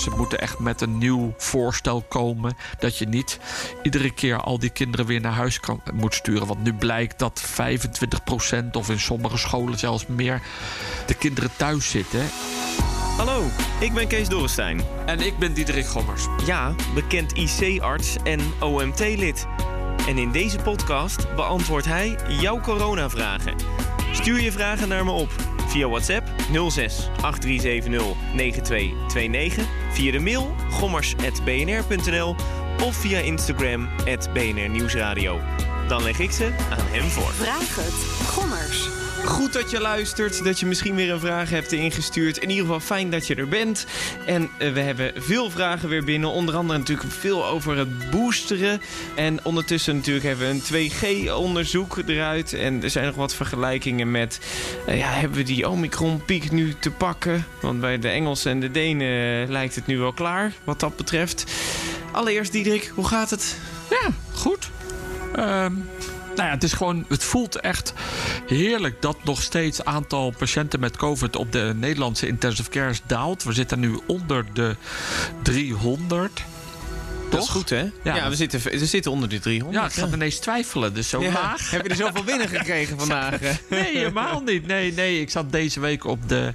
Ze moeten echt met een nieuw voorstel komen. Dat je niet iedere keer al die kinderen weer naar huis kan, moet sturen. Want nu blijkt dat 25% of in sommige scholen zelfs meer de kinderen thuis zitten. Hallo, ik ben Kees Dorrestein. En ik ben Diederik Gommers. Ja, bekend IC-arts en OMT-lid. En in deze podcast beantwoordt hij jouw coronavragen. Stuur je vragen naar me op via WhatsApp 06 8370 9229, via de mail gommers.bnr.nl of via Instagram BNR Nieuwsradio. Dan leg ik ze aan hem voor. Vraag het. Gommers. Goed dat je luistert, dat je misschien weer een vraag hebt ingestuurd. In ieder geval fijn dat je er bent. En eh, we hebben veel vragen weer binnen. Onder andere natuurlijk veel over het boosteren. En ondertussen natuurlijk hebben we een 2G-onderzoek eruit. En er zijn nog wat vergelijkingen met... eh, ja, hebben we die Omicron-piek nu te pakken? Want bij de Engelsen en de Denen eh, lijkt het nu wel klaar, wat dat betreft. Allereerst, Diederik, hoe gaat het? Ja, goed. Ehm, nou ja, het is gewoon, het voelt echt heerlijk dat nog steeds aantal patiënten met COVID op de Nederlandse intensive cares daalt. We zitten nu onder de 300. Dat is goed, hè? Ja, Ja. we, zitten, we zitten onder de 300. Ja, ik ga ineens twijfelen. Dus zo Ja. laag. Heb je er zoveel binnen gekregen vandaag? Nee, helemaal niet. Nee, nee, ik zat deze week op de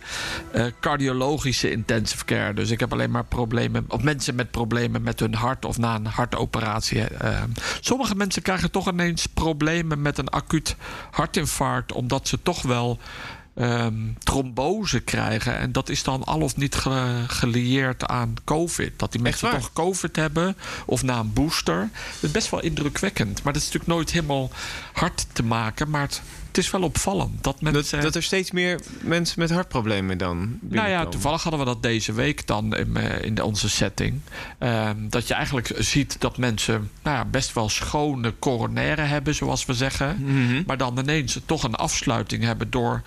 eh, cardiologische intensive care. Dus ik heb alleen maar problemen, of mensen met problemen met hun hart of na een hartoperatie. eh. sommige mensen krijgen toch ineens problemen met een acuut hartinfarct, omdat ze toch wel. Ehm, trombose krijgen. En dat is dan al of niet ge- gelieerd aan COVID. Dat die mensen toch COVID hebben. Of na een booster. Dat is best wel indrukwekkend. Maar dat is natuurlijk nooit helemaal hard te maken. Maar het, het is wel opvallend. Dat mensen... dat er steeds meer mensen met hartproblemen dan Nou ja, toevallig hadden we dat deze week dan in, eh, in onze setting. Ehm, dat je eigenlijk ziet dat mensen nou ja, best wel schone coronaire hebben, zoals we zeggen. Mhm. Maar dan ineens toch een afsluiting hebben door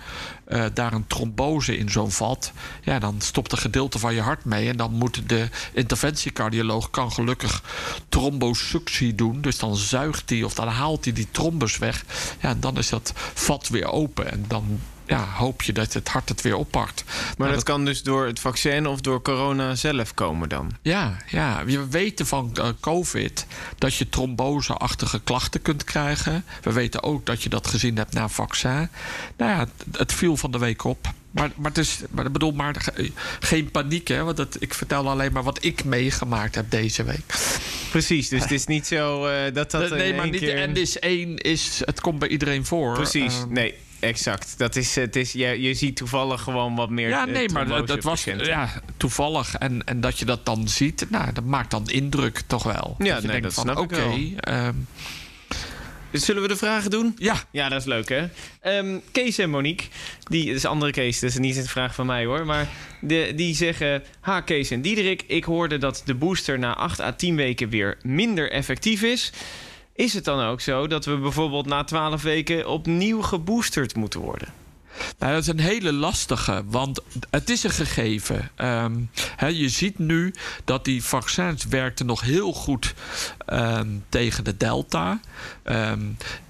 eh, daar een trombose in zo'n vat. Ja, dan stopt een gedeelte van je hart mee. En dan moet de interventiecardioloog kan gelukkig trombosuctie doen. Dus dan zuigt hij of dan haalt hij die trombus weg. Ja, en dan is dat vat weer open. En dan ja, hoop je dat het hart het weer oppakt. Maar Nou, dat kan dus door het vaccin of door corona zelf komen dan? Ja, ja, we weten van eh, COVID dat je tromboseachtige klachten kunt krijgen. We weten ook dat je dat gezien hebt na vaccin. Nou ja, het, viel van de week op. Maar, maar, het is, maar ik bedoel, maar ge- geen paniek, hè? Want dat, ik vertel alleen maar wat ik meegemaakt heb deze week. Precies, dus het is niet zo eh, dat dat nee, in maar één niet keer... de NDIS 1 is, het komt bij iedereen voor. Precies, nee, exact. Dat is, het is, je, je ziet toevallig gewoon wat meer Ja, eh, nee, maar dat, dat was ja, toevallig. En, en dat je dat dan ziet, nou, dat maakt dan indruk toch wel. Ja, dat je nee, denkt dat van, snap ik oké, ehm, Dus zullen we de vragen doen? ja, Ja, dat is leuk, hè? Ehm, Kees en Monique, die dat is een andere Kees, is niet een vraag van mij hoor. Maar de, die zeggen: Ha, Kees en Diederik, ik hoorde dat de booster na 8 à 10 weken weer minder effectief is. Is het dan ook zo dat we bijvoorbeeld na 12 weken opnieuw geboosterd moeten worden? Nou, dat is een hele lastige, want het is een gegeven. Ehm, je ziet nu dat die vaccins werkten nog heel goed ehm, tegen de Delta. Ehm,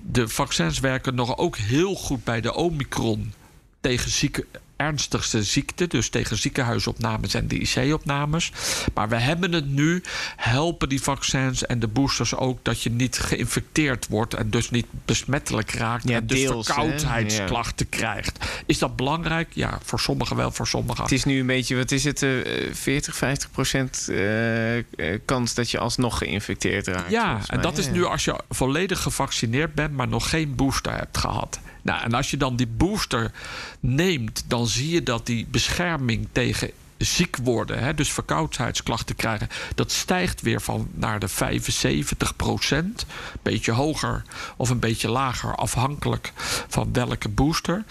de vaccins werken nog ook heel goed bij de Omicron tegen zieke, ernstigste ziekte, dus tegen ziekenhuisopnames en de IC-opnames. Maar we hebben het nu, helpen die vaccins en de boosters ook dat je niet geïnfecteerd wordt en dus niet besmettelijk raakt Ja, en dus deels, verkoudheidsklachten krijgt. Is dat belangrijk? Ja, voor sommigen wel, voor sommigen. Het is nu een beetje, wat is het, eh, 40, 50 procent eh, eh, kans dat je alsnog geïnfecteerd raakt. Ja, en dat is nu als je volledig gevaccineerd bent, maar nog geen booster hebt gehad. Nou, en als je dan die booster neemt, dan zie je dat die bescherming tegen ziek worden, hè, dus verkoudheidsklachten krijgen, dat stijgt weer van naar de 75 procent. Beetje hoger of een beetje lager, afhankelijk van welke booster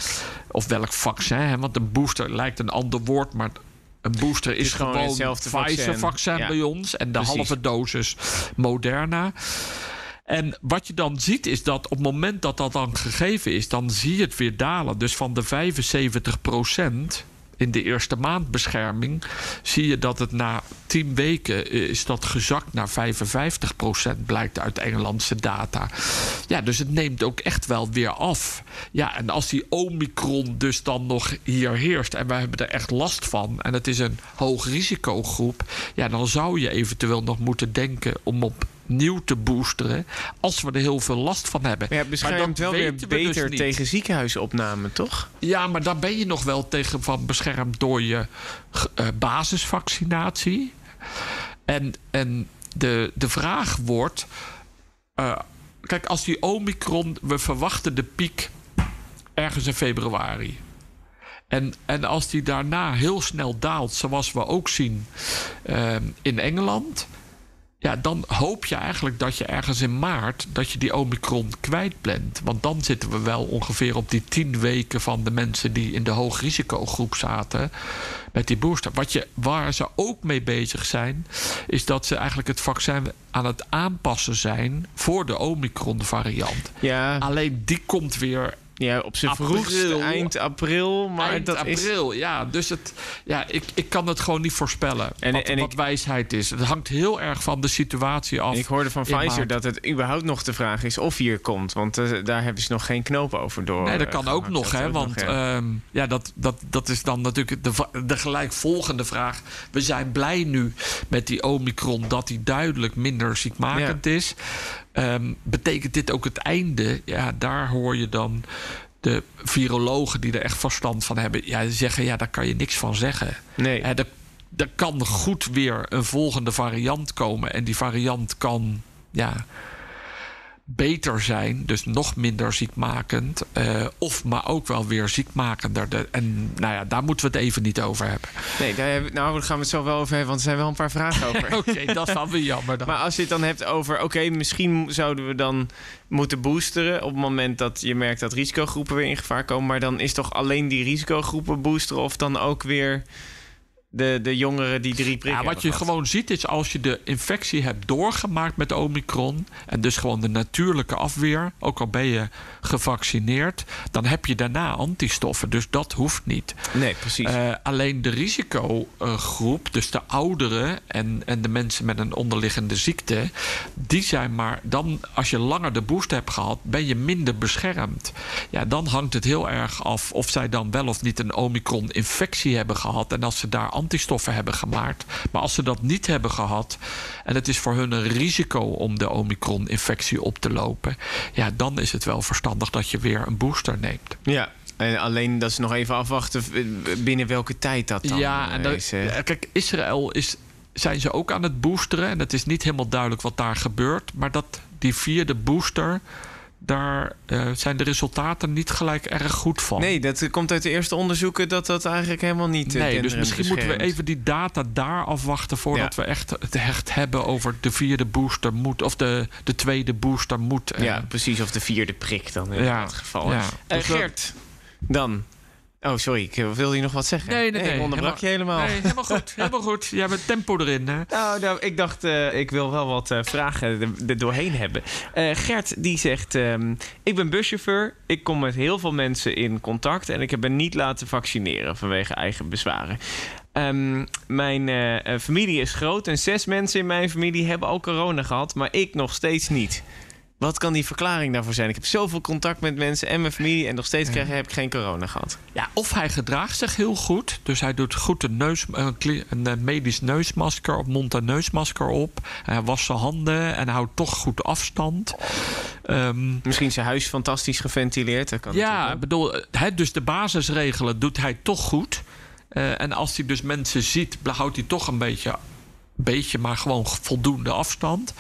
of welk vaccin. Hè, want een booster lijkt een ander woord, maar een booster is, is gewoon gewoon hetzelfde vaccin. Pfizer-vaccin Ja, bij ons en de precies. halve dosis Moderna. En wat je dan ziet is dat op het moment dat dat dan gegeven is, dan zie je het weer dalen. Dus van de 75 procent in de eerste maand bescherming zie je dat het na 10 weken is dat gezakt naar 55 procent, blijkt uit Engelandse data. Ja, dus het neemt ook echt wel weer af. Ja, en als die Omicron dus dan nog hier heerst en wij hebben er echt last van en het is een hoog risicogroep, ja, dan zou je eventueel nog moeten denken om op nieuw te boosteren. Als we er heel veel last van hebben. Ja, beschermt wel weer dus beter tegen ziekenhuisopname, toch? Ja, maar daar ben je nog wel tegen van beschermd door je uh, basisvaccinatie. En, en de, de vraag wordt. Uh, kijk, als die Omicron. We verwachten de piek ergens in februari. En, en als die daarna heel snel daalt, zoals we ook zien uh, in Engeland ja, dan hoop je eigenlijk dat je ergens in maart dat je die Omicron kwijt bent. Want dan zitten we wel ongeveer op die tien weken van de mensen die in de hoogrisicogroep zaten met die booster. Wat je, waar ze ook mee bezig zijn, is dat ze eigenlijk het vaccin aan het aanpassen zijn voor de Omicron variant. Ja. Alleen die komt weer ja, op zijn vroegste eind april. Maar eind dat april, is... ja. Dus het, ja, ik, ik kan het gewoon niet voorspellen en, wat, en wat wijsheid is. Het hangt heel erg van de situatie af. Ik hoorde van Pfizer dat het überhaupt nog de vraag is of hier komt. Want uh, daar hebben ze nog geen knoop over door. Nee, dat kan uh, ook nog, hè. Want nog, ja. Ja, dat, dat, dat is dan natuurlijk de, de gelijkvolgende vraag. We zijn blij nu met die Omicron dat die duidelijk minder ziekmakend ja. is. Um, betekent dit ook het einde? Ja, daar hoor je dan de virologen die er echt verstand van hebben, ja, zeggen: ja, daar kan je niks van zeggen. Nee. er, er kan goed weer een volgende variant komen. En die variant kan. Ja, beter zijn, dus nog minder ziekmakend. Uh, of maar ook wel weer ziekmakender. De, en nou ja, daar moeten we het even niet over hebben. Nee, daar, hebben, nou, daar gaan we het zo wel over hebben, want er zijn wel een paar vragen over. oké, okay, dat is wel weer jammer dan. Maar als je het dan hebt over, oké, okay, misschien zouden we dan moeten boosteren op het moment dat je merkt dat risicogroepen weer in gevaar komen. Maar dan is toch alleen die risicogroepen boosteren of dan ook weer de, de jongeren die drie prikken. Ja, wat je gewoon ziet is als je de infectie hebt doorgemaakt met Omicron. en dus gewoon de natuurlijke afweer. ook al ben je gevaccineerd. dan heb je daarna antistoffen. Dus dat hoeft niet. Nee, precies. Uh, alleen de risicogroep, dus de ouderen. En, en de mensen met een onderliggende ziekte. die zijn maar. dan, als je langer de boost hebt gehad. ben je minder beschermd. Ja, dan hangt het heel erg af of zij dan wel of niet een Omicron-infectie hebben gehad. en als ze daar antistoffen hebben gemaakt. Maar als ze dat niet hebben gehad en het is voor hun een risico om de Omicron-infectie op te lopen, ja, dan is het wel verstandig dat je weer een booster neemt. Ja, en alleen dat ze nog even afwachten binnen welke tijd dat dan ja, en is. Ja, kijk, Israël is, zijn ze ook aan het boosteren. En het is niet helemaal duidelijk wat daar gebeurt. Maar dat die vierde booster daar uh, zijn de resultaten niet gelijk erg goed van. Nee, dat komt uit de eerste onderzoeken dat dat eigenlijk helemaal niet. Uh, nee, dus misschien moeten we even die data daar afwachten voordat ja. we echt het echt hebben over de vierde booster moet of de, de tweede booster moet. Ja, precies, of de vierde prik dan in ja. het geval. Ja. Uh, Gert, dan Oh, sorry, ik wilde je nog wat zeggen. Nee, nee, nee. Ik onderbrak helemaal, je helemaal. Nee, helemaal goed, helemaal goed. Jij hebt tempo erin, hè? Nou, nou ik dacht, uh, ik wil wel wat uh, vragen er, doorheen hebben. Uh, Gert, die zegt... Um, ik ben buschauffeur. Ik kom met heel veel mensen in contact... en ik heb me niet laten vaccineren vanwege eigen bezwaren. Um, mijn familie is groot en zes mensen in mijn familie hebben al corona gehad... maar ik nog steeds niet. Wat kan die verklaring daarvoor zijn? Ik heb zoveel contact met mensen en mijn familie... en nog steeds krijg, heb ik geen corona gehad. Ja, of hij gedraagt zich heel goed. Dus hij doet goed een, neus, een medisch neusmasker op, mond- en neusmasker op. Hij wast zijn handen en houdt toch goed afstand. Um, Misschien zijn huis fantastisch geventileerd. Dat kan ja, ik bedoel, he, dus de basisregelen doet hij toch goed... Uh, en als hij dus mensen ziet, houdt hij toch een beetje beetje, maar gewoon voldoende afstand.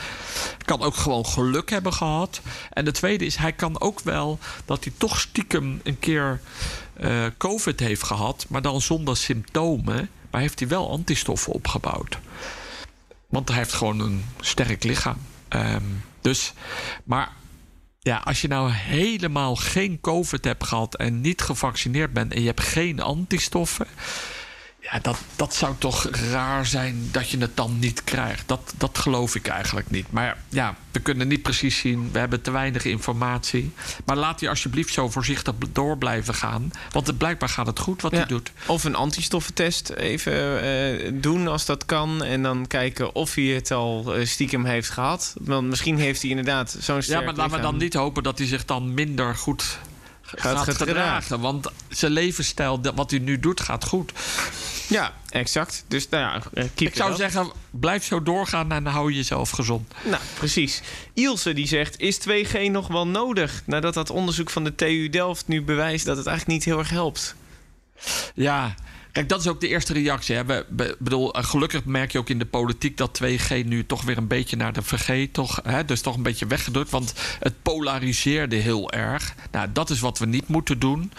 Kan ook gewoon geluk hebben gehad. En de tweede is, hij kan ook wel dat hij toch stiekem een keer uh, COVID heeft gehad, maar dan zonder symptomen. Maar heeft hij wel antistoffen opgebouwd. Want hij heeft gewoon een sterk lichaam. Um, dus, maar ja, als je nou helemaal geen COVID hebt gehad en niet gevaccineerd bent en je hebt geen antistoffen Ja, dat, dat zou toch raar zijn dat je het dan niet krijgt. Dat, dat geloof ik eigenlijk niet. Maar ja, we kunnen niet precies zien. We hebben te weinig informatie. Maar laat hij alsjeblieft zo voorzichtig door blijven gaan. Want het, blijkbaar gaat het goed wat hij doet. Of een antistoffentest even eh, doen als dat kan. En dan kijken of hij het al eh, stiekem heeft gehad. Want misschien heeft hij inderdaad zo'n sterk Ja, maar laten we dan niet hopen dat hij zich dan minder goed gaat, gaat gedragen. Want zijn levensstijl, wat hij nu doet, gaat goed. Ja, exact. Dus nou ja, eh, Ik zou zeggen, blijf zo doorgaan en hou jezelf gezond. Nou, precies. Ilse die zegt, is 2G nog wel nodig? Nadat dat onderzoek van de TU Delft nu bewijst dat het eigenlijk niet heel erg helpt. Ja, Kijk, dat is ook de eerste reactie. Hè. We, bedoel, eh, gelukkig merk je ook in de politiek dat 2G nu toch weer een beetje naar de VG, toch, hè, dus toch een beetje weggedrukt. Want het polariseerde heel erg. Nou, dat is wat we niet moeten doen.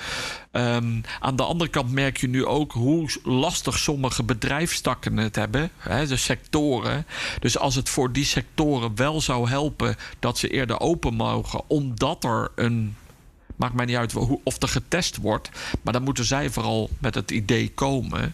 Um, aan de andere kant merk je nu ook hoe lastig sommige bedrijfstakken het hebben, hè, de sectoren. Dus als het voor die sectoren wel zou helpen dat ze eerder open mogen, omdat er een Maakt mij niet uit of er getest wordt. Maar dan moeten zij vooral met het idee komen.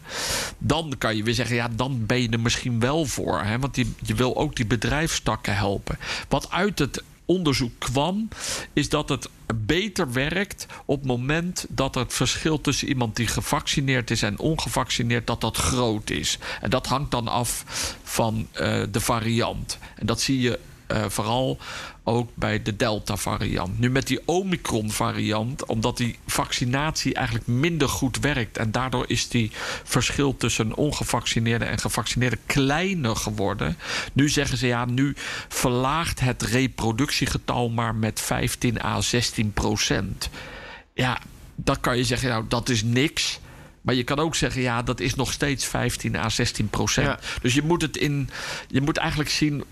Dan kan je weer zeggen, ja, dan ben je er misschien wel voor. Hè? Want die, je wil ook die bedrijfstakken helpen. Wat uit het onderzoek kwam, is dat het beter werkt op het moment dat het verschil tussen iemand die gevaccineerd is en ongevaccineerd, dat dat groot is. En dat hangt dan af van uh, de variant. En dat zie je uh, vooral ook bij de Delta-variant. Nu met die Omicron-variant, omdat die vaccinatie eigenlijk minder goed werkt. En daardoor is die verschil tussen ongevaccineerde en gevaccineerde kleiner geworden. Nu zeggen ze ja, nu verlaagt het reproductiegetal maar met 15 à 16 procent. Ja, dat kan je zeggen, nou dat is niks. Maar je kan ook zeggen, ja, dat is nog steeds 15 à 16 procent. Dus je moet het in. Je moet eigenlijk zien.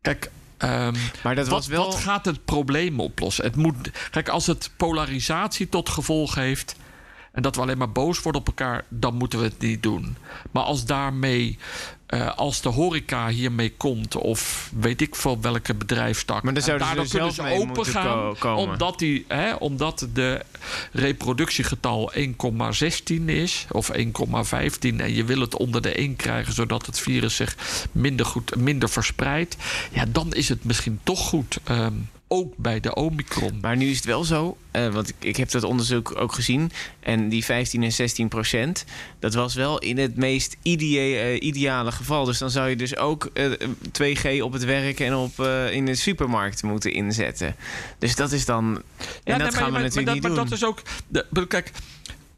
Kijk, Um, maar dat wat, was wel... wat gaat het probleem oplossen? Het moet, kijk, als het polarisatie tot gevolg heeft. En dat we alleen maar boos worden op elkaar. dan moeten we het niet doen. Maar als daarmee uh, als de horeca hiermee komt, of weet ik veel welke bedrijfstak. Maar dan zouden ze daardoor kunnen ze open gaan, omdat, die, hè, omdat de reproductiegetal 1,16 is, of 1,15. En je wil het onder de 1 krijgen, zodat het virus zich minder, goed, minder verspreidt. Ja, dan is het misschien toch goed. Um, ook bij de Omicron. Maar nu is het wel zo, uh, want ik, ik, heb dat onderzoek ook gezien. En die 15 en 16 procent, dat was wel in het meest uh, ideale geval. Dus dan zou je dus ook uh, eh, 2G op het werk en op, in de supermarkt moeten inzetten. Dus dat is dan. Ja, en dat gaan we natuurlijk niet maar doen. dat is ook. De, kijk,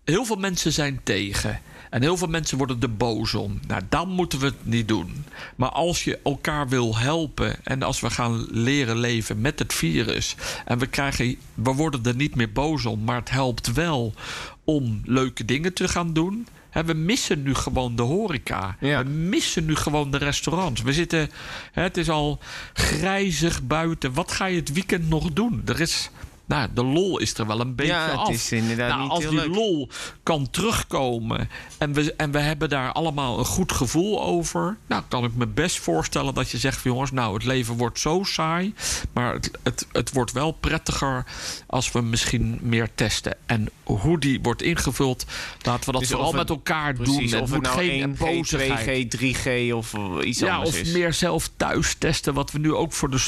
heel veel mensen zijn tegen. En heel veel mensen worden er boos om. Nou, dan moeten we het niet doen. Maar als je elkaar wil helpen en als we gaan leren leven met het virus en we krijgen, we worden er niet meer boos om, maar het helpt wel om leuke dingen te gaan doen. we missen nu gewoon de horeca. We missen nu gewoon de restaurants. We zitten, het is al grijzig buiten. Wat ga je het weekend nog doen? Er is nou, de lol is er wel een beetje ja, af. Is inderdaad nou, niet als die lol kan terugkomen en we, en we hebben daar allemaal een goed gevoel over, nou kan ik me best voorstellen dat je zegt: jongens, nou, het leven wordt zo saai, maar het, het, het wordt wel prettiger als we misschien meer testen. En hoe die wordt ingevuld, laten we dat dus vooral met elkaar doen. Het of moet het nou geen 1G, 2G, 3G of iets ja, anders of meer zelf thuis testen, wat we nu ook voor de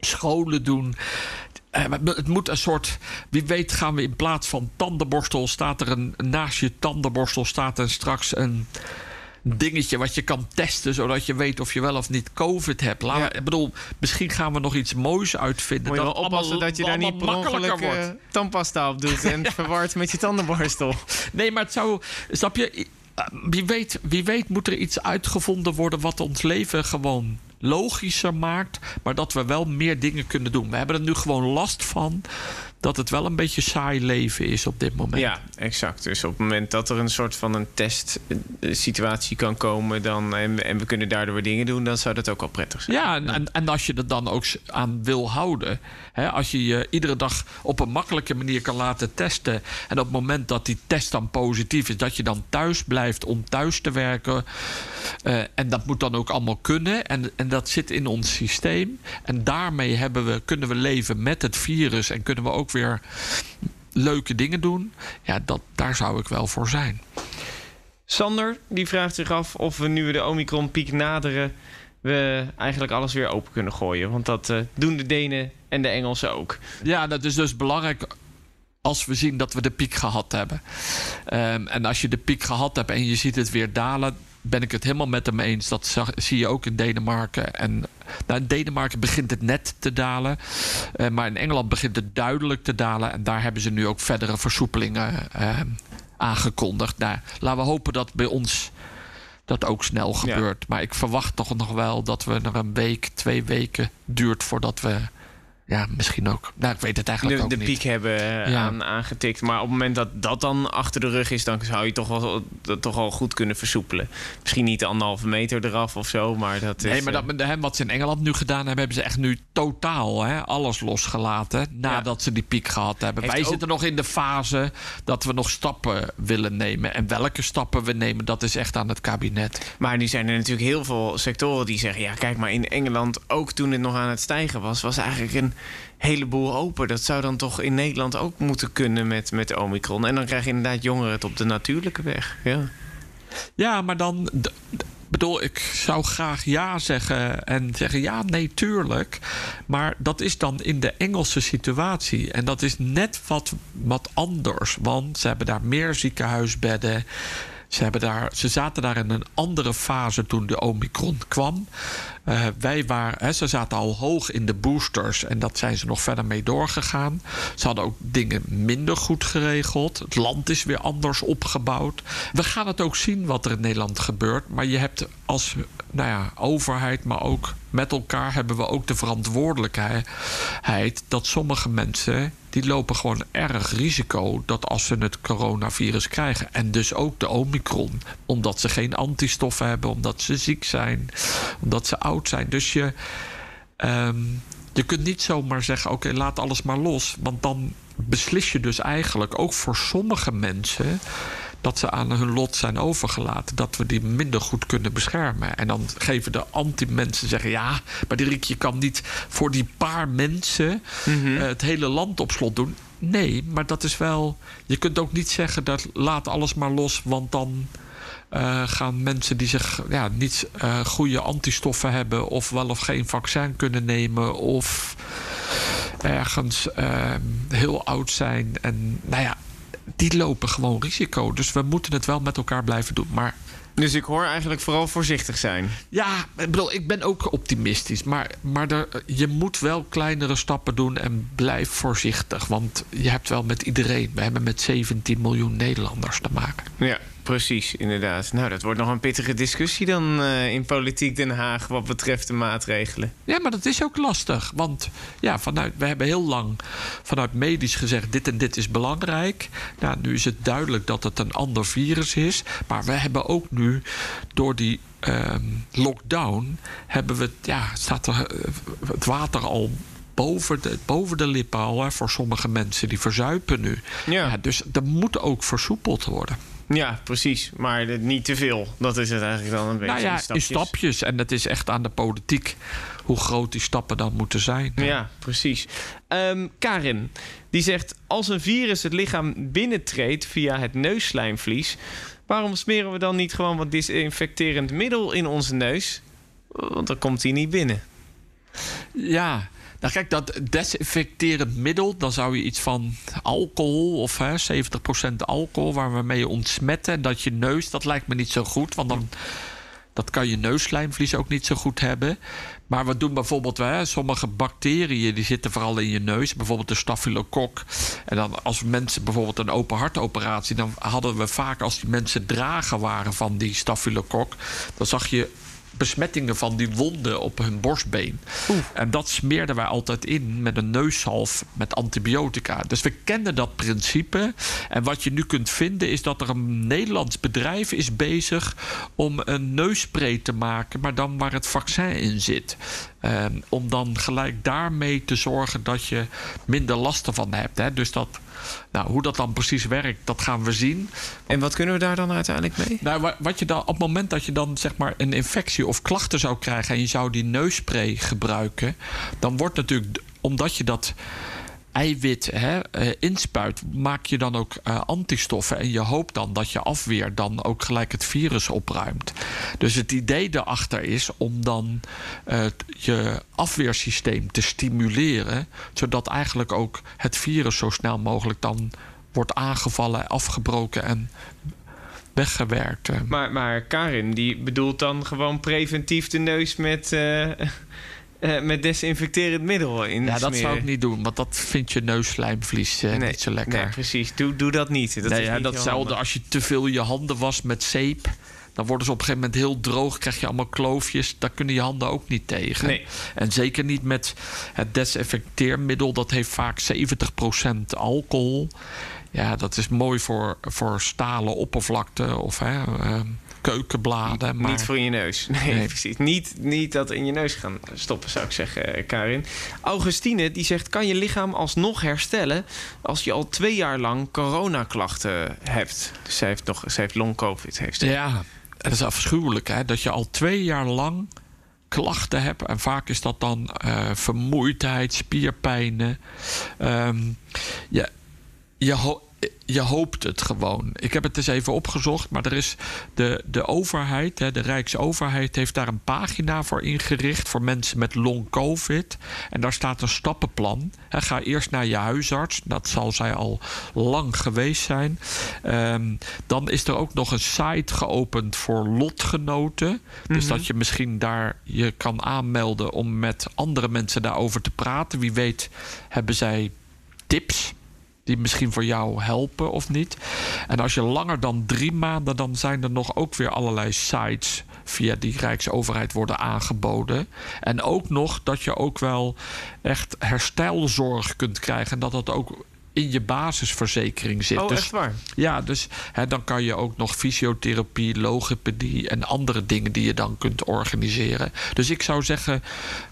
scholen doen. Eh, het moet een soort. Wie weet, gaan we in plaats van tandenborstel. staat er een. naast je tandenborstel staat er straks een dingetje wat je kan testen, zodat je weet of je wel of niet COVID hebt. Laat, Ik bedoel, misschien gaan we nog iets moois uitvinden. Moet je dat oppassen dat je daar niet makkelijker wordt. Uh, tandpasta op doet en ja. verward met je tandenborstel. Nee, maar het zou. Snap je? Eh, wie weet, wie weet moet er iets uitgevonden worden wat ons leven gewoon logischer maakt, maar dat we wel meer dingen kunnen doen. We hebben er nu gewoon last van dat het wel een beetje saai leven is op dit moment. Ja, exact. Dus op het moment dat er een soort van een testsituatie kan komen... Dan, en, en we kunnen daardoor dingen doen, dan zou dat ook al prettig zijn. Ja, en, en als je er dan ook aan wil houden... Hè, als je je iedere dag op een makkelijke manier kan laten testen... en op het moment dat die test dan positief is... dat je dan thuis blijft om thuis te werken... Uh, en dat moet dan ook allemaal kunnen. En, en dat zit in ons systeem. En daarmee hebben we, kunnen we leven met het virus... en kunnen we ook weer leuke dingen doen. Ja, dat, daar zou ik wel voor zijn. Sander die vraagt zich af of we nu we de Omicron-piek naderen... we eigenlijk alles weer open kunnen gooien. Want dat eh, doen de Denen en de Engelsen ook. Ja, dat is dus belangrijk als we zien dat we de piek gehad hebben. Ehm, en als je de piek gehad hebt en je ziet het weer dalen, ben ik het helemaal met hem eens. Dat zag, zie je ook in Denemarken. En nou, in Denemarken begint het net te dalen. Uh, maar in Engeland begint het duidelijk te dalen. En daar hebben ze nu ook verdere versoepelingen uh, aangekondigd. Nou, laten we hopen dat bij ons dat ook snel gebeurt. Ja. Maar ik verwacht toch nog wel dat we er een week, twee weken duurt voordat we ja, misschien ook. Nou, ik weet het eigenlijk de, ook de niet. piek hebben ja. aan, aangetikt. Maar op het moment dat dat dan achter de rug is... dan zou je toch wel, dat toch al goed kunnen versoepelen. Misschien niet de anderhalve meter eraf of zo, maar dat is... Nee, maar dat, hè, wat ze in Engeland nu gedaan hebben... hebben ze echt nu totaal hè, alles losgelaten... nadat ja. ze die piek gehad hebben. Heeft Wij ook... zitten nog in de fase dat we nog stappen willen nemen. En welke stappen we nemen, dat is echt aan het kabinet. Maar nu zijn er natuurlijk heel veel sectoren die zeggen... ja, kijk maar, in Engeland, ook toen het nog aan het stijgen was... was eigenlijk een heleboel open. Dat zou dan toch in Nederland ook moeten kunnen met, met Omicron. En dan krijg je inderdaad jongeren het op de natuurlijke weg. Ja, ja maar dan... bedoel, ik zou graag ja zeggen en zeggen ja, nee, tuurlijk. Maar dat is dan in de Engelse situatie. En dat is net wat, wat anders. Want ze hebben daar meer ziekenhuisbedden. Ze, hebben daar, ze zaten daar in een andere fase toen de Omicron kwam. Uh, wij waren, hè, ze zaten al hoog in de boosters en dat zijn ze nog verder mee doorgegaan. Ze hadden ook dingen minder goed geregeld. Het land is weer anders opgebouwd. We gaan het ook zien wat er in Nederland gebeurt. Maar je hebt als nou ja, overheid, maar ook met elkaar hebben we ook de verantwoordelijkheid dat sommige mensen die lopen gewoon erg risico dat als ze het coronavirus krijgen en dus ook de omicron, omdat ze geen antistoffen hebben, omdat ze ziek zijn, omdat ze oud zijn. Dus je, um, je kunt niet zomaar zeggen: oké, laat alles maar los, want dan beslis je dus eigenlijk ook voor sommige mensen dat ze aan hun lot zijn overgelaten. Dat we die minder goed kunnen beschermen. En dan geven de anti-mensen zeggen... ja, maar Riek, je kan niet voor die paar mensen... Mm -hmm. uh, het hele land op slot doen. Nee, maar dat is wel... Je kunt ook niet zeggen dat laat alles maar los... want dan uh, gaan mensen die zich ja, niet uh, goede antistoffen hebben... of wel of geen vaccin kunnen nemen... of ergens uh, heel oud zijn. En nou ja, die lopen gewoon risico. Dus we moeten het wel met elkaar blijven doen. Maar dus ik hoor eigenlijk vooral voorzichtig zijn. Ja, ik bedoel, ik ben ook optimistisch. Maar, maar er, je moet wel kleinere stappen doen en blijf voorzichtig. Want je hebt wel met iedereen. We hebben met 17 miljoen Nederlanders te maken. Ja, precies, inderdaad. Nou, dat wordt nog een pittige discussie dan uh, in politiek Den Haag wat betreft de maatregelen. Ja, maar dat is ook lastig. Want ja, vanuit, we hebben heel lang vanuit medisch gezegd: dit en dit is belangrijk. Nou, nu is het duidelijk dat het een ander virus is. Maar we hebben ook nu door die um, lockdown hebben we, ja, staat er het water al boven de, boven de lippen al hè, voor sommige mensen die verzuipen nu. Ja. ja dus dat moet ook versoepeld worden. Ja, precies. Maar niet te veel. Dat is het eigenlijk dan een beetje. Nou ja, in stapjes. in stapjes. En het is echt aan de politiek hoe groot die stappen dan moeten zijn. Ja, precies. Um, Karin, die zegt... als een virus het lichaam binnentreedt via het neusslijmvlies... waarom smeren we dan niet gewoon wat disinfecterend middel in onze neus? Want dan komt hij niet binnen. Ja, nou kijk, dat desinfecterend middel, dan zou je iets van alcohol of hè, 70% alcohol waar we mee ontsmetten. Dat je neus, dat lijkt me niet zo goed, want dan dat kan je neusslijmvlies ook niet zo goed hebben. Maar we doen bijvoorbeeld, hè, sommige bacteriën die zitten vooral in je neus. Bijvoorbeeld de stafylokok. En dan als mensen bijvoorbeeld een open hartoperatie... dan hadden we vaak als die mensen drager waren van die stafylokok... dan zag je besmettingen van die wonden op hun borstbeen. Oeh. En dat smeerden wij altijd in met een neushalf met antibiotica. Dus we kennen dat principe. En wat je nu kunt vinden is dat er een Nederlands bedrijf is bezig om een neusspray te maken, maar dan waar het vaccin in zit. Um, om dan gelijk daarmee te zorgen dat je minder last ervan hebt. Hè? Dus dat, nou, hoe dat dan precies werkt, dat gaan we zien. En wat kunnen we daar dan uiteindelijk mee? Nou, wat je dan, op het moment dat je dan zeg maar een infectie of klachten zou krijgen en je zou die neusspray gebruiken, dan wordt natuurlijk, omdat je dat eiwit hè, eh, inspuit, maak je dan ook uh, antistoffen. En je hoopt dan dat je afweer dan ook gelijk het virus opruimt. Dus het idee daarachter is om dan uh, je afweersysteem te stimuleren, zodat eigenlijk ook het virus zo snel mogelijk dan wordt aangevallen, afgebroken en weggewerkt. Maar, maar Karin, die bedoelt dan gewoon preventief de neus met. Uh, met desinfecterend middel in Ja, dat smeren. zou ik niet doen, want dat vindt je neusslijmvlies uh, nee, niet zo lekker. Nee, precies. Doe, doe dat niet. Dat nee, is ja, niet datzelfde als je te veel je handen wast met zeep. Dan worden ze op een gegeven moment heel droog, krijg je allemaal kloofjes. Daar kunnen je handen ook niet tegen. Nee. En zeker niet met het desinfecteermiddel. Dat heeft vaak 70% alcohol. Ja, dat is mooi voor, voor stalen oppervlakte of hè, uh, keukenbladen. Maar... Niet voor je neus. Nee, nee, precies. Niet, niet dat in je neus gaan stoppen, zou ik zeggen, Karin. Augustine die zegt: kan je lichaam alsnog herstellen als je al twee jaar lang coronaklachten hebt? Dus zij heeft nog, zij heeft long COVID. Heeft ze. Ja, dat is afschuwelijk, hè? Dat je al twee jaar lang klachten hebt. En vaak is dat dan uh, vermoeidheid, spierpijnen. Um, ja, je, je hoopt het gewoon. Ik heb het eens even opgezocht, maar er is de, de overheid, de Rijksoverheid, heeft daar een pagina voor ingericht voor mensen met long COVID. En daar staat een stappenplan. Ga eerst naar je huisarts, dat zal zij al lang geweest zijn. Um, dan is er ook nog een site geopend voor lotgenoten. Mm -hmm. Dus dat je misschien daar je kan aanmelden om met andere mensen daarover te praten. Wie weet hebben zij tips die misschien voor jou helpen of niet. En als je langer dan drie maanden, dan zijn er nog ook weer allerlei sites via die Rijksoverheid worden aangeboden. En ook nog dat je ook wel echt herstelzorg kunt krijgen. En dat dat ook in je basisverzekering zit. Oh, dus, echt waar? Ja, dus hè, dan kan je ook nog fysiotherapie, logopedie en andere dingen die je dan kunt organiseren. Dus ik zou zeggen,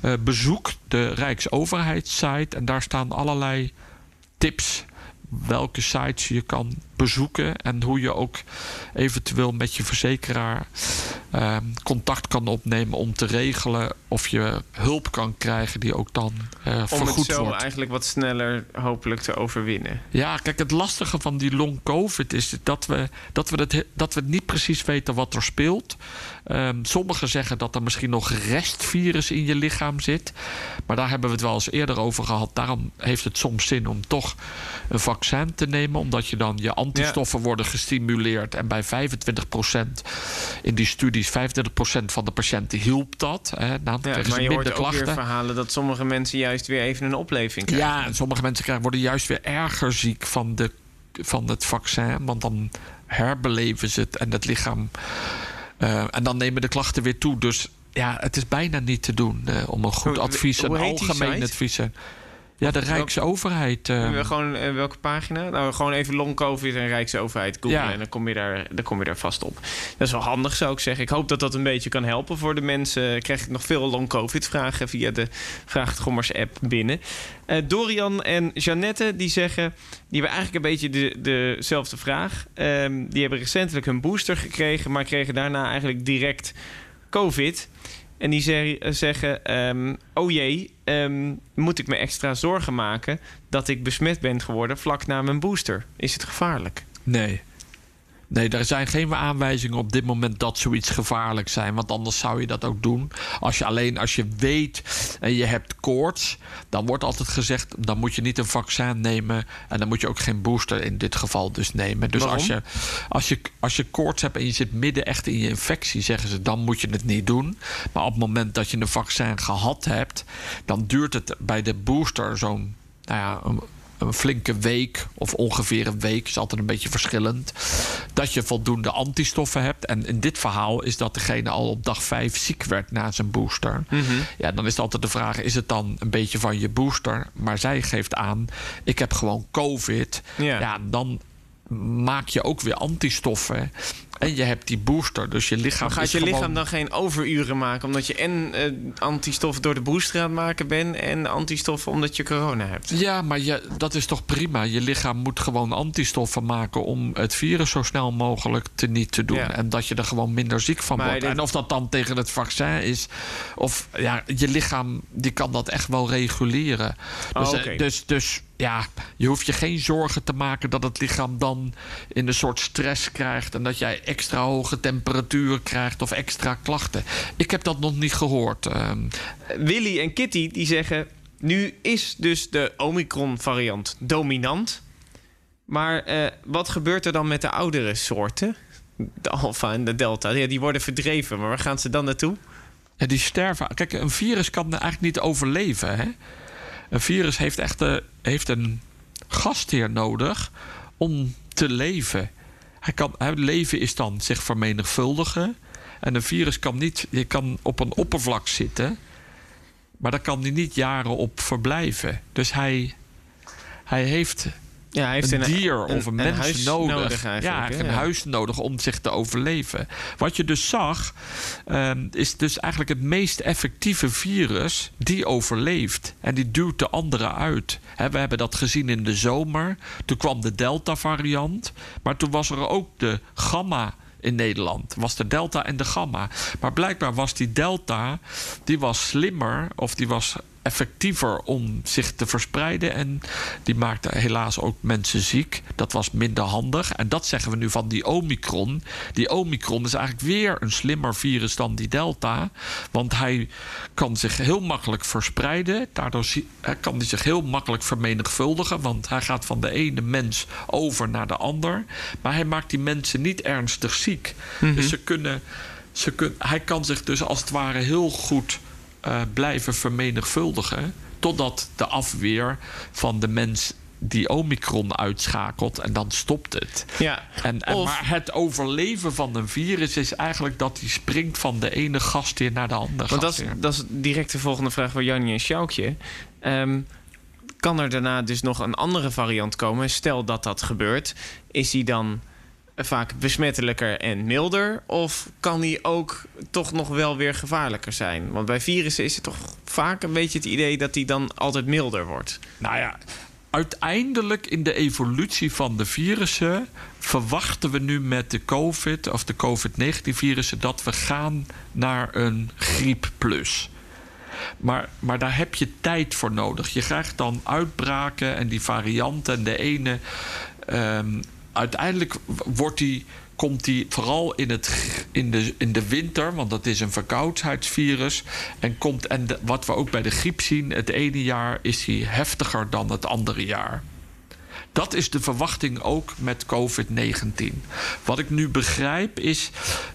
uh, bezoek de Rijksoverheidssite en daar staan allerlei tips welke sites je kan bezoeken en hoe je ook eventueel met je verzekeraar uh, contact kan opnemen om te regelen of je hulp kan krijgen die ook dan uh, om vergoed het zo wordt. eigenlijk wat sneller hopelijk te overwinnen. Ja, kijk, het lastige van die long COVID is dat we, dat we, het, dat we niet precies weten wat er speelt. Um, sommigen zeggen dat er misschien nog restvirus in je lichaam zit. Maar daar hebben we het wel eens eerder over gehad. Daarom heeft het soms zin om toch een vaccin te nemen. Omdat je dan je antistoffen ja. worden gestimuleerd. En bij 25% in die studies, 25% van de patiënten hielp dat. Hè, nou, ja, maar je hoort klachten. ook weer verhalen dat sommige mensen juist weer even een opleving krijgen. Ja, en sommige mensen krijgen, worden juist weer erger ziek van, de, van het vaccin. Want dan herbeleven ze het en het lichaam... Uh, en dan nemen de klachten weer toe. Dus ja, het is bijna niet te doen uh, om een goed advies, een algemeen advies. Ja, de Rijksoverheid. Uh, gewoon, uh, welke pagina? Nou, gewoon even long COVID en Rijksoverheid googlen. Ja. En dan kom, je daar, dan kom je daar vast op. Dat is wel handig, zou ik zeggen. Ik hoop dat dat een beetje kan helpen voor de mensen. Krijg ik nog veel long COVID vragen via de Vraag het Gommers app binnen. Uh, Dorian en Jeannette die zeggen... die hebben eigenlijk een beetje de, dezelfde vraag. Um, die hebben recentelijk hun booster gekregen... maar kregen daarna eigenlijk direct COVID... En die ze zeggen: um, Oh jee, um, moet ik me extra zorgen maken dat ik besmet ben geworden vlak na mijn booster? Is het gevaarlijk? Nee. Nee, er zijn geen aanwijzingen op dit moment dat zoiets gevaarlijk zijn. Want anders zou je dat ook doen. Als je alleen als je weet en je hebt koorts, dan wordt altijd gezegd: dan moet je niet een vaccin nemen. En dan moet je ook geen booster in dit geval dus nemen. Dus als je, als, je, als je koorts hebt en je zit midden echt in je infectie, zeggen ze dan moet je het niet doen. Maar op het moment dat je een vaccin gehad hebt, dan duurt het bij de booster zo'n. Nou ja, een, flinke week of ongeveer een week, is altijd een beetje verschillend, dat je voldoende antistoffen hebt. En in dit verhaal is dat degene al op dag 5 ziek werd na zijn booster. Mhm. Mm -hmm. Ja, dan is het altijd de vraag: is het dan een beetje van je booster? Maar zij geeft aan: ik heb gewoon COVID. Ja dan maak je ook weer antistoffen. En je hebt die booster, dus je lichaam. Maar gaat je gewoon... lichaam dan geen overuren maken omdat je en uh, antistoffen door de booster aan het maken bent en antistoffen omdat je corona hebt? Ja, maar je, dat is toch prima. Je lichaam moet gewoon antistoffen maken om het virus zo snel mogelijk te niet te doen. Ja. En dat je er gewoon minder ziek van Maar wordt. dit- En of dat dan tegen het vaccin is, of ja, je lichaam die kan dat echt wel reguleren. Dus, Oh, eh, dus, dus ja, je hoeft je geen zorgen te maken dat het lichaam dan in een soort stress krijgt en dat jij extra hoge temperatuur krijgt of extra klachten. Ik heb dat nog niet gehoord. Ehm. Willy en Kitty die zeggen: nu is dus de Omicron-variant dominant. Maar eh, wat gebeurt er dan met de oudere soorten? De Alpha en de Delta. Ja, die worden verdreven, maar waar gaan ze dan naartoe? Ja, die sterven. Kijk, een virus kan eigenlijk niet overleven. Hè? Een virus heeft echt heeft een gastheer nodig om te leven. Hij kan, leven is dan zich vermenigvuldigen. En een virus kan niet, je kan op een oppervlak zitten, maar daar kan hij niet jaren op verblijven. Dus hij, hij heeft ja, hij heeft een, dier of een, mens nodig. nodig ja, een Ja. huis nodig om zich te overleven. Wat je dus zag, ehm, is dus eigenlijk het meest effectieve virus die overleeft. En die duwt de anderen uit. We hebben dat gezien in de zomer. Toen kwam de Delta-variant. Maar toen was er ook de Gamma in Nederland. Was de Delta en de Gamma. Maar blijkbaar was die Delta, die was slimmer of die was effectiever om zich te verspreiden. En die maakte helaas ook mensen ziek. Dat was minder handig. En dat zeggen we nu van die Omicron. Die Omicron is eigenlijk weer een slimmer virus dan die Delta. Want hij kan zich heel makkelijk verspreiden. Daardoor kan hij zich heel makkelijk vermenigvuldigen. Want hij gaat van de ene mens over naar de ander. Maar hij maakt die mensen niet ernstig ziek. Dus ze kunnen, ze kun, hij kan zich dus als het ware heel goed eh, blijven vermenigvuldigen. Totdat de afweer van de mens die Omicron uitschakelt en dan stopt het. Ja. En, en, Of- maar het overleven van een virus is eigenlijk dat hij springt van de ene gastheer naar de andere Want dat is, dat is direct de volgende vraag voor Jannie en Sjoukje. Ehm, kan er daarna dus nog een andere variant komen? Stel dat dat gebeurt. Is die dan vaak besmettelijker en milder? Of kan die ook toch nog wel weer gevaarlijker zijn? Want bij virussen is het toch vaak een beetje het idee dat die dan altijd milder wordt. Nou ja, uiteindelijk in de evolutie van de virussen verwachten we nu met de COVID of de COVID-19-virussen dat we gaan naar een griep plus. Maar, maar daar heb je tijd voor nodig. Je krijgt dan uitbraken en die varianten. En de ene. ehm, uiteindelijk wordt die, komt die vooral in, het, in, de, in de winter, want dat is een verkoudheidsvirus. En, komt, en wat we ook bij de griep zien, het ene jaar is die heftiger dan het andere jaar. Dat is de verwachting ook met COVID-19. Wat ik nu begrijp is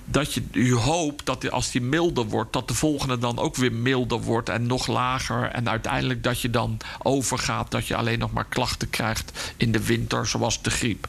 dat je u hoopt dat als die milder wordt, dat de volgende dan ook weer milder wordt en nog lager. En uiteindelijk dat je dan overgaat dat je alleen nog maar klachten krijgt in de winter, zoals de griep.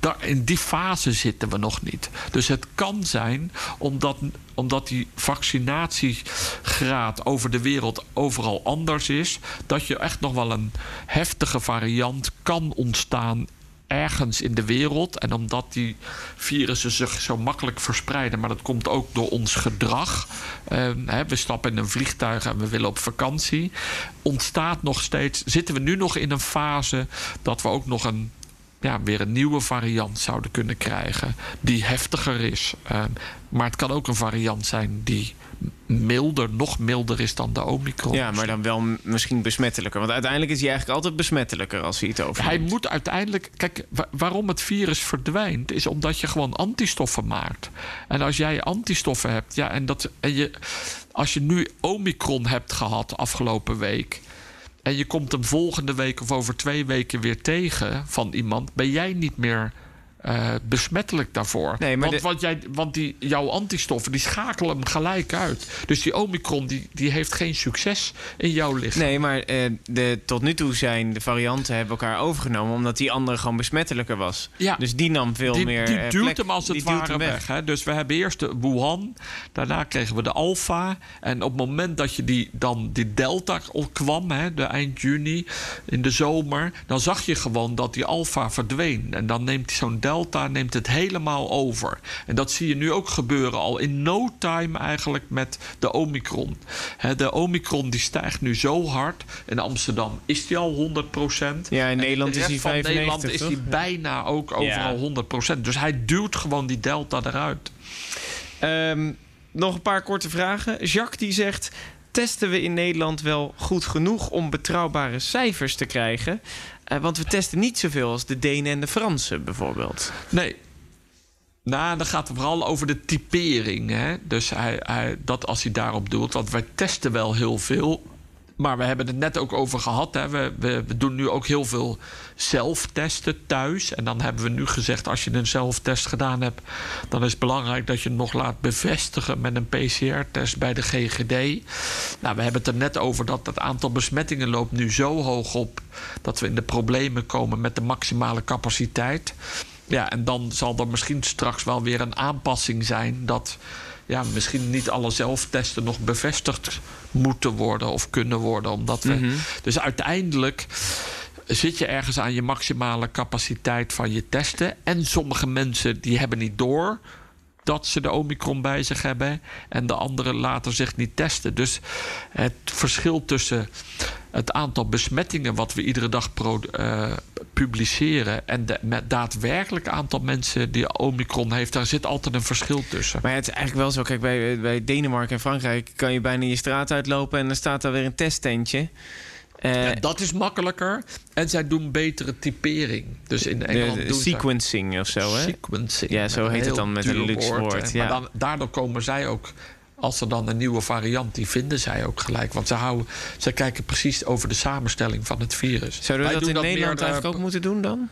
Daar, in die fase zitten we nog niet. Dus het kan zijn, omdat, omdat die vaccinatiegraad over de wereld overal anders is, dat je echt nog wel een heftige variant kan ontstaan ergens in de wereld. En omdat die virussen zich zo makkelijk verspreiden, maar dat komt ook door ons gedrag. Eh, hè, we stappen in een vliegtuig en we willen op vakantie. Ontstaat nog steeds, zitten we nu nog in een fase dat we ook nog een ja, weer een nieuwe variant zouden kunnen krijgen. Die heftiger is. Eh, maar het kan ook een variant zijn die milder, nog milder is dan de Omicron. Ja, maar dan wel misschien besmettelijker. Want uiteindelijk is hij eigenlijk altijd besmettelijker als hij het over. Hij moet uiteindelijk. Kijk, wa- waarom het virus verdwijnt, is omdat je gewoon antistoffen maakt. En als jij antistoffen hebt, ja, en dat. En je, als je nu Omicron hebt gehad afgelopen week. En je komt hem volgende week of over twee weken weer tegen van iemand, ben jij niet meer eh, besmettelijk daarvoor. Nee, maar want, de- want, jij, want die, jouw antistoffen die schakelen hem gelijk uit. Dus die Omicron die, die heeft geen succes in jouw lichaam. Nee, maar eh, de, tot nu toe zijn de varianten hebben elkaar overgenomen... omdat die andere gewoon besmettelijker was. Ja. Dus die nam veel die, meer die eh, duwt plek. hem als het ware hem weg. hè. Dus we hebben eerst de Wuhan, daarna kregen we de Alpha. En op het moment dat je die, dan die Delta kwam, hè, de eind juni, in de zomer... dan zag je gewoon dat die Alpha verdween. En dan neemt zo'n Delta neemt het helemaal over. En dat zie je nu ook gebeuren al in no time eigenlijk met de Omicron. De Omicron die stijgt nu zo hard. In Amsterdam is die al 100% Ja, in Nederland de is van 95, Nederland is die bijna ook overal Ja. 100%. Dus hij duwt gewoon die delta eruit. Ehm, nog een paar korte vragen. Jacques die zegt... testen we in Nederland wel goed genoeg om betrouwbare cijfers te krijgen? Eh, want we testen niet zoveel als de Denen en de Fransen bijvoorbeeld. Nee. Nou, dan gaat het vooral over de typering. Hè? Dus hij, hij, dat als hij daarop doelt. Want wij testen wel heel veel. Maar we hebben het net ook over gehad. Hè. We, we, doen nu ook heel veel zelftesten thuis. En dan hebben we nu gezegd: als je een zelftest gedaan hebt, dan is het belangrijk dat je het nog laat bevestigen met een PCR-test bij de GGD. Nou, we hebben het er net over dat het aantal besmettingen loopt nu zo hoog op dat we in de problemen komen met de maximale capaciteit. Ja, en dan zal er misschien straks wel weer een aanpassing zijn dat ja, misschien niet alle zelftesten nog bevestigd moeten worden of kunnen worden. Omdat we, Mhm. Dus uiteindelijk zit je ergens aan je maximale capaciteit van je testen. En sommige mensen die hebben niet door dat ze de omicron bij zich hebben. En de anderen laten zich niet testen. Dus het verschil tussen het aantal besmettingen wat we iedere dag pro, eh, publiceren en de met daadwerkelijk aantal mensen die omicron heeft, daar zit altijd een verschil tussen. Maar ja, het is eigenlijk wel zo. Kijk, bij, bij Denemarken en Frankrijk kan je bijna je straat uitlopen en dan staat daar weer een testtentje. Eh, Ja, dat is makkelijker. En zij doen betere typering. Dus in Engeland de doen ze sequencing of zo, hè? sequencing. Ja, zo heet het dan met een luxe woord, ja. Maar dan, daardoor komen zij ook... Als er dan een nieuwe variant, die vinden zij ook gelijk. Want ze, houden, ze kijken precies over de samenstelling van het virus. Zouden we dat in Nederland meer, eh, eigenlijk ook moeten doen dan?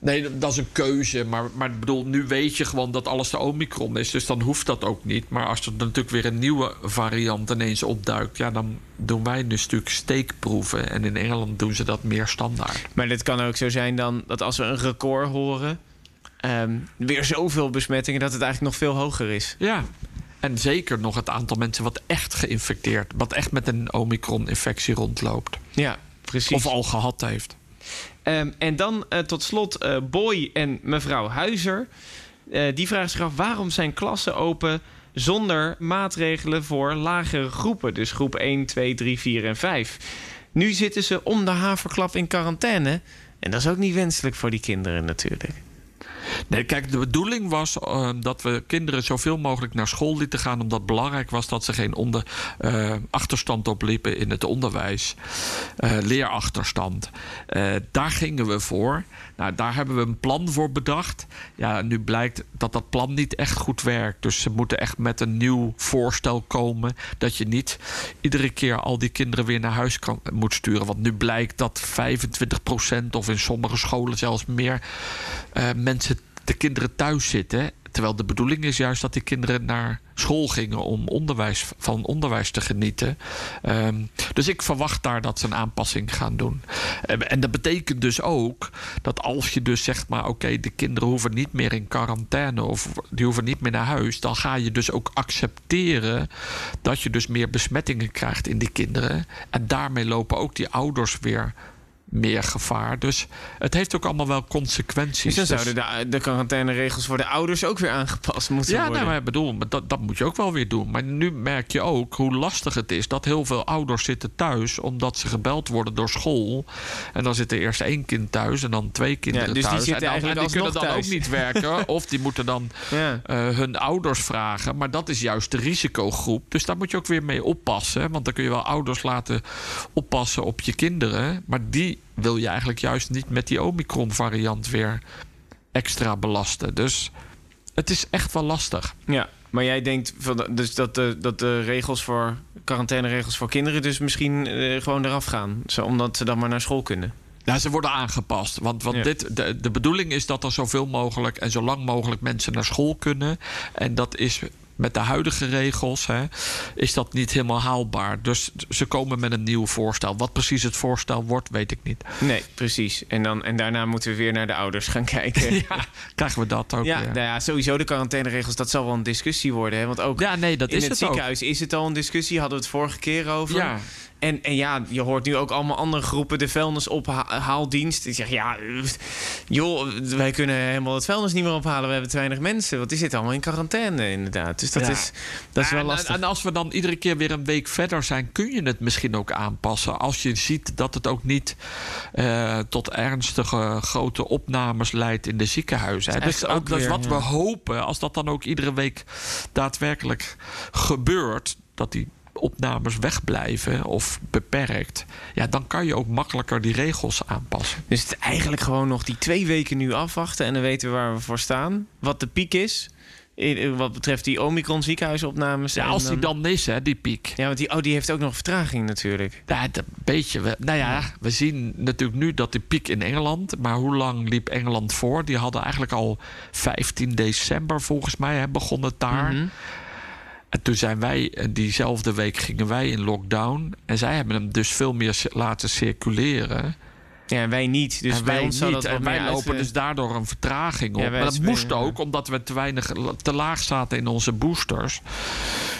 Nee, dat is een keuze. Maar, maar bedoel, nu weet je gewoon dat alles de Omicron is. Dus dan hoeft dat ook niet. Maar als er natuurlijk weer een nieuwe variant ineens opduikt... ja, dan doen wij een stuk steekproeven. En in Engeland doen ze dat meer standaard. Maar het kan ook zo zijn dan dat als we een record horen... ehm, weer zoveel besmettingen dat het eigenlijk nog veel hoger is. Ja. En zeker nog het aantal mensen wat echt geïnfecteerd... wat echt met een Omicron-infectie rondloopt. Ja, precies. Of al gehad heeft. Ehm, en dan eh, tot slot eh, Boy en mevrouw Huizer. Eh, die vragen zich af waarom zijn klassen open zonder maatregelen voor lagere groepen. Dus groep 1, 2, 3, 4 en 5. Nu zitten ze om de haverklap in quarantaine. En dat is ook niet wenselijk voor die kinderen natuurlijk. Nee, kijk, de bedoeling was eh, dat we kinderen zoveel mogelijk naar school lieten gaan. Omdat het belangrijk was dat ze geen onder, eh, achterstand opliepen in het onderwijs. Eh, leerachterstand. Daar gingen we voor. Nou, daar hebben we een plan voor bedacht. Ja, nu blijkt dat dat plan niet echt goed werkt. Dus ze moeten echt met een nieuw voorstel komen. Dat je niet iedere keer al die kinderen weer naar huis kan, moet sturen. Want nu blijkt dat 25% of in sommige scholen zelfs meer eh, mensen, de kinderen thuis zitten. Terwijl de bedoeling is juist dat die kinderen naar school gingen om onderwijs, van onderwijs te genieten. Ehm, dus ik verwacht daar dat ze een aanpassing gaan doen. Eh, en dat betekent dus ook dat als je dus zegt maar oké, de kinderen hoeven niet meer in quarantaine of die hoeven niet meer naar huis, dan ga je dus ook accepteren dat je dus meer besmettingen krijgt in die kinderen. En daarmee lopen ook die ouders weer meer gevaar. Dus het heeft ook allemaal wel consequenties. Dus dan Dus- zouden de, de quarantaineregels voor de ouders ook weer aangepast moeten ja, worden. nou, maar ik bedoel, dat, dat moet je ook wel weer doen. Maar nu merk je ook hoe lastig het is dat heel veel ouders zitten thuis omdat ze gebeld worden door school. En dan zit er eerst één kind thuis en dan twee kinderen Ja, dus die thuis. zitten en, dan, eigenlijk en die kunnen dan thuis. ook niet werken. of die moeten dan Ja. eh, hun ouders vragen. Maar dat is juist de risicogroep. Dus daar moet je ook weer mee oppassen. Want dan kun je wel ouders laten oppassen op je kinderen. Maar die wil je eigenlijk juist niet met die Omicron-variant weer extra belasten. Dus het is echt wel lastig. Ja, maar jij denkt van, dus dat, de, dat de regels voor quarantaineregels voor kinderen dus misschien eh, gewoon eraf gaan, zo, omdat ze dan maar naar school kunnen. Ja, ze worden aangepast. Want, want Ja. dit, de, de bedoeling is dat er zoveel mogelijk en zo lang mogelijk mensen naar school kunnen. En dat is met de huidige regels hè, is dat niet helemaal haalbaar. Dus ze komen met een nieuw voorstel. Wat precies het voorstel wordt, weet ik niet. Nee, precies. En, dan, en daarna moeten we weer naar de ouders gaan kijken. ja, Ja, krijgen we dat ook weer. nou ja, sowieso de quarantaineregels, dat zal wel een discussie worden. Hè? Want ook Ja, nee, dat in is het het ook. ziekenhuis is het al een discussie, hadden we het vorige keer over. Ja. En, en ja, je hoort nu ook allemaal andere groepen, de vuilnisophaaldienst. Die zeggen, ja, joh, wij kunnen helemaal het vuilnis niet meer ophalen. We hebben te weinig mensen. Want die zitten allemaal in quarantaine, inderdaad. Dus dat Ja. is, dat is wel En- lastig. En, als we dan iedere keer weer een week verder zijn, kun je het misschien ook aanpassen. Als je ziet dat het ook niet eh, tot ernstige grote opnames leidt in de ziekenhuizen. Dat is Dus ook, dat is weer, wat ja. we hopen, als dat dan ook iedere week daadwerkelijk gebeurt, dat die opnames wegblijven of beperkt, ja, dan kan je ook makkelijker die regels aanpassen. Dus het is eigenlijk gewoon nog die twee weken nu afwachten en dan weten we waar we voor staan. Wat de piek is. in- Wat betreft die Omicron ziekenhuisopnames. Ja, als die dan is, hè, die piek. Ja, want die, oh, die heeft ook nog vertraging natuurlijk. Ja, dat beetje. we- Nou ja, we zien natuurlijk nu dat die piek in Engeland. Maar hoe lang liep Engeland voor? Die hadden eigenlijk al 15 december volgens mij hè, begon het daar. Mhm. En toen zijn wij, en diezelfde week gingen wij in lockdown. En zij hebben hem dus veel meer laten circuleren. Ja, en wij niet. Dus en bij wij ons niet. En wij lopen uit- dus daardoor een vertraging op. Ja, maar dat spelen- moest ook, omdat we te weinig te laag zaten in onze boosters.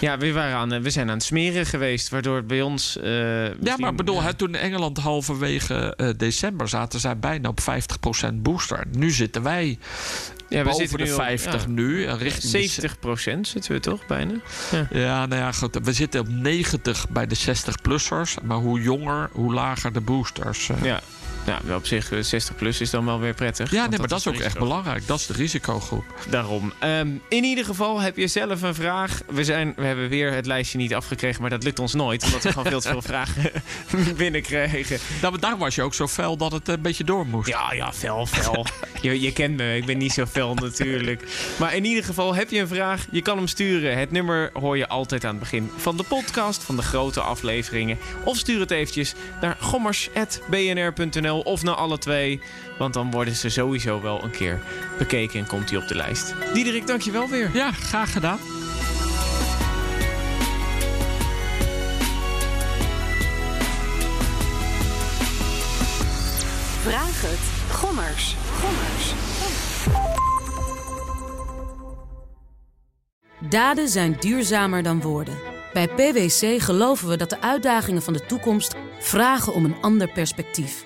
Ja, we, waren aan, eh, we zijn aan het smeren geweest, waardoor het bij ons... eh, Ja, maar ik bedoel, hè, toen in Engeland halverwege eh, december zaten zij bijna op 50% booster. Nu zitten wij ja, we zitten de nu op, 50 ja, nu. Richting de 70 procent zitten we toch bijna? Ja, nou ja, goed. We zitten op 90 bij de 60-plussers. Maar hoe jonger, hoe lager de boosters. eh. Ja. Ja, wel op zich eh, 60 plus is dan wel weer prettig. Ja, nee, maar dat is ook echt belangrijk. Dat is de risicogroep. Daarom. Ehm, in ieder geval heb je zelf een vraag. We, zijn, we hebben weer het lijstje niet afgekregen, maar dat lukt ons nooit. Omdat we gewoon veel te veel vragen binnenkregen. Nou, maar daar was je ook zo fel dat het een beetje door moest. Ja, ja, fel, fel. je, je kent me, ik ben niet zo fel natuurlijk. Maar in ieder geval, heb je een vraag, je kan hem sturen. Het nummer hoor je altijd aan het begin van de podcast, van de grote afleveringen. Of stuur het eventjes naar gommers.bnr.nl of naar alle twee. Want dan worden ze sowieso wel een keer bekeken en komt hij op de lijst. Diederik, dankjewel weer. Ja, graag gedaan. Vraag het. Gommers. Gommers. Daden zijn duurzamer dan woorden. Bij PwC geloven we dat de uitdagingen van de toekomst vragen om een ander perspectief.